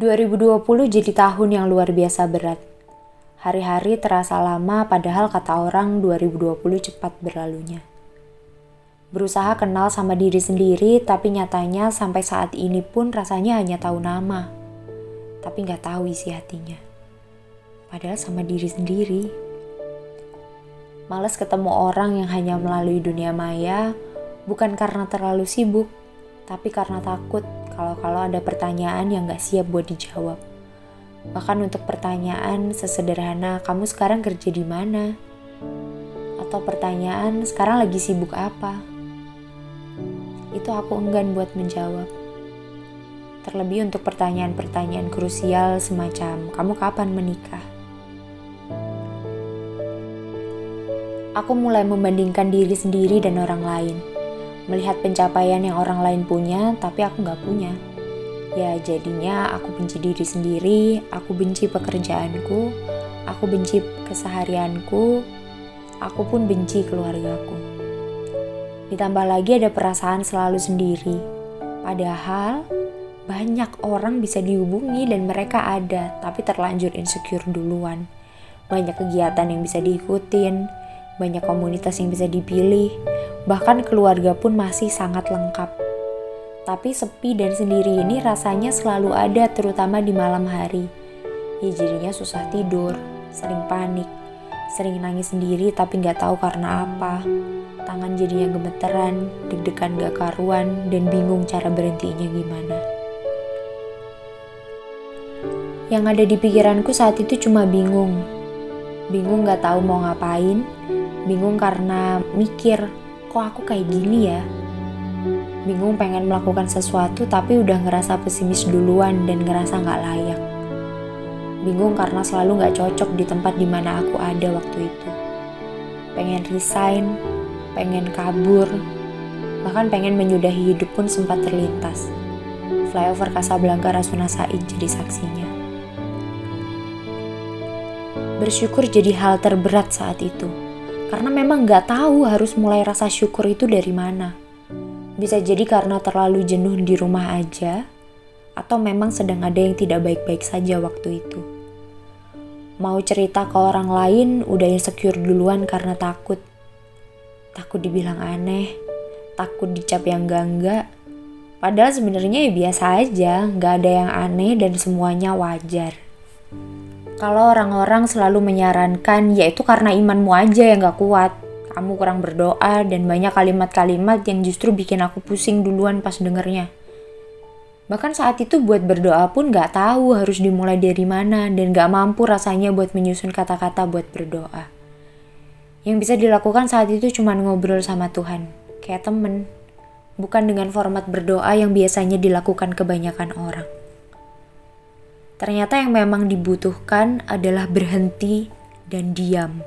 2020 jadi tahun yang luar biasa berat. Hari-hari terasa lama padahal kata orang 2020 cepat berlalunya. Berusaha kenal sama diri sendiri tapi nyatanya sampai saat ini pun rasanya hanya tahu nama. Tapi nggak tahu isi hatinya. Padahal sama diri sendiri. Males ketemu orang yang hanya melalui dunia maya bukan karena terlalu sibuk, tapi karena takut kalau-kalau ada pertanyaan yang gak siap buat dijawab. Bahkan untuk pertanyaan sesederhana, kamu sekarang kerja di mana? Atau pertanyaan, sekarang lagi sibuk apa? Itu aku enggan buat menjawab. Terlebih untuk pertanyaan-pertanyaan krusial semacam, kamu kapan menikah? Aku mulai membandingkan diri sendiri dan orang lain melihat pencapaian yang orang lain punya, tapi aku nggak punya. Ya jadinya aku benci diri sendiri, aku benci pekerjaanku, aku benci keseharianku, aku pun benci keluargaku. Ditambah lagi ada perasaan selalu sendiri. Padahal banyak orang bisa dihubungi dan mereka ada, tapi terlanjur insecure duluan. Banyak kegiatan yang bisa diikutin, banyak komunitas yang bisa dipilih, bahkan keluarga pun masih sangat lengkap. Tapi sepi dan sendiri ini rasanya selalu ada terutama di malam hari. Ya jadinya susah tidur, sering panik, sering nangis sendiri tapi nggak tahu karena apa. Tangan jadinya gemeteran, deg-degan gak karuan, dan bingung cara berhentinya gimana. Yang ada di pikiranku saat itu cuma bingung. Bingung gak tahu mau ngapain, bingung karena mikir kok aku kayak gini ya? Bingung pengen melakukan sesuatu tapi udah ngerasa pesimis duluan dan ngerasa gak layak. Bingung karena selalu gak cocok di tempat di mana aku ada waktu itu. Pengen resign, pengen kabur, bahkan pengen menyudahi hidup pun sempat terlintas. Flyover Casablanca Rasuna Said jadi saksinya. Bersyukur jadi hal terberat saat itu karena memang gak tahu harus mulai rasa syukur itu dari mana. Bisa jadi karena terlalu jenuh di rumah aja, atau memang sedang ada yang tidak baik-baik saja waktu itu. Mau cerita ke orang lain udah insecure duluan karena takut. Takut dibilang aneh, takut dicap yang gangga. Padahal sebenarnya ya biasa aja, gak ada yang aneh dan semuanya wajar. Kalau orang-orang selalu menyarankan, yaitu karena imanmu aja yang gak kuat. Kamu kurang berdoa dan banyak kalimat-kalimat yang justru bikin aku pusing duluan pas dengernya. Bahkan saat itu buat berdoa pun gak tahu harus dimulai dari mana dan gak mampu rasanya buat menyusun kata-kata buat berdoa. Yang bisa dilakukan saat itu cuma ngobrol sama Tuhan, kayak temen. Bukan dengan format berdoa yang biasanya dilakukan kebanyakan orang. Ternyata yang memang dibutuhkan adalah berhenti dan diam.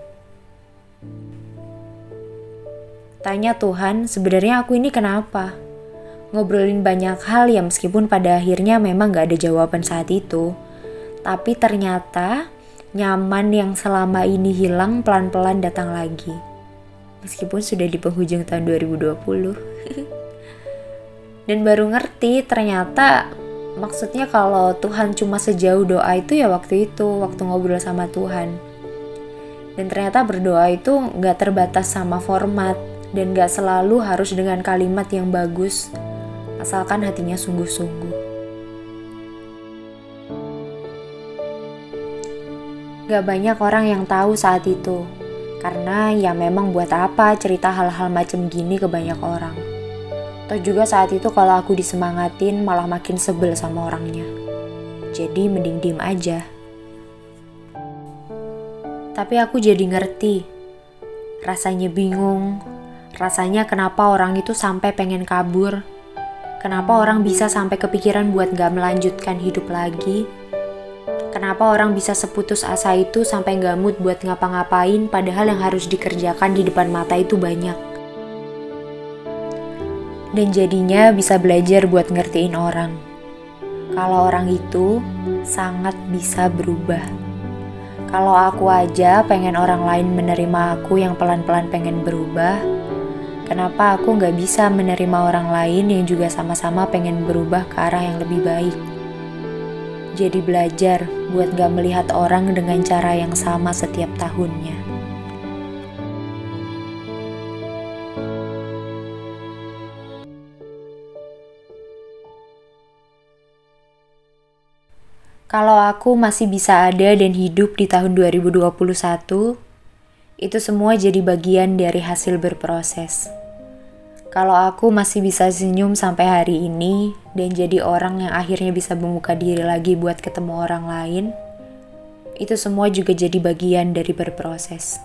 Tanya Tuhan, sebenarnya aku ini kenapa? Ngobrolin banyak hal ya meskipun pada akhirnya memang gak ada jawaban saat itu. Tapi ternyata nyaman yang selama ini hilang pelan-pelan datang lagi. Meskipun sudah di penghujung tahun 2020. Dan baru ngerti ternyata maksudnya kalau Tuhan cuma sejauh doa itu ya waktu itu waktu ngobrol sama Tuhan. Dan ternyata berdoa itu nggak terbatas sama format dan nggak selalu harus dengan kalimat yang bagus asalkan hatinya sungguh-sungguh. Gak banyak orang yang tahu saat itu karena ya memang buat apa cerita hal-hal macam gini ke banyak orang Toh juga saat itu kalau aku disemangatin malah makin sebel sama orangnya. Jadi mending diem aja. Tapi aku jadi ngerti. Rasanya bingung. Rasanya kenapa orang itu sampai pengen kabur. Kenapa orang bisa sampai kepikiran buat gak melanjutkan hidup lagi. Kenapa orang bisa seputus asa itu sampai gak mood buat ngapa-ngapain padahal yang harus dikerjakan di depan mata itu banyak dan jadinya bisa belajar buat ngertiin orang. Kalau orang itu sangat bisa berubah. Kalau aku aja pengen orang lain menerima aku yang pelan-pelan pengen berubah, kenapa aku nggak bisa menerima orang lain yang juga sama-sama pengen berubah ke arah yang lebih baik? Jadi belajar buat gak melihat orang dengan cara yang sama setiap tahunnya. Kalau aku masih bisa ada dan hidup di tahun 2021, itu semua jadi bagian dari hasil berproses. Kalau aku masih bisa senyum sampai hari ini dan jadi orang yang akhirnya bisa membuka diri lagi buat ketemu orang lain, itu semua juga jadi bagian dari berproses.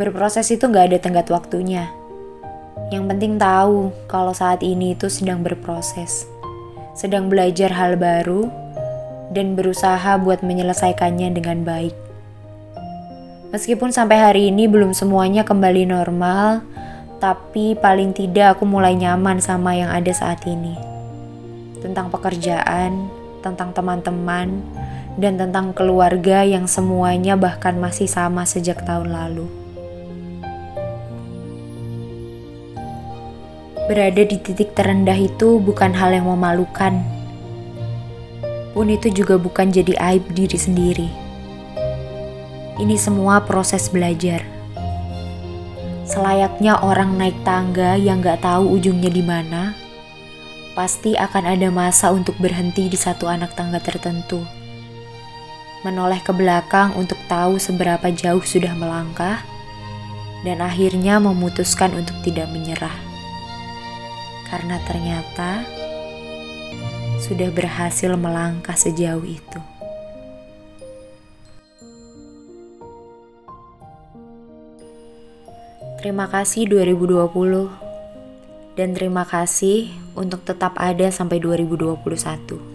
Berproses itu gak ada tenggat waktunya. Yang penting tahu kalau saat ini itu sedang berproses, sedang belajar hal baru, dan berusaha buat menyelesaikannya dengan baik. Meskipun sampai hari ini belum semuanya kembali normal, tapi paling tidak aku mulai nyaman sama yang ada saat ini. Tentang pekerjaan, tentang teman-teman, dan tentang keluarga yang semuanya bahkan masih sama sejak tahun lalu. Berada di titik terendah itu bukan hal yang memalukan, pun itu juga bukan jadi aib diri sendiri. Ini semua proses belajar Selayaknya orang naik tangga yang gak tahu ujungnya di mana, pasti akan ada masa untuk berhenti di satu anak tangga tertentu. Menoleh ke belakang untuk tahu seberapa jauh sudah melangkah, dan akhirnya memutuskan untuk tidak menyerah. Karena ternyata sudah berhasil melangkah sejauh itu. Terima kasih 2020 dan terima kasih untuk tetap ada sampai 2021.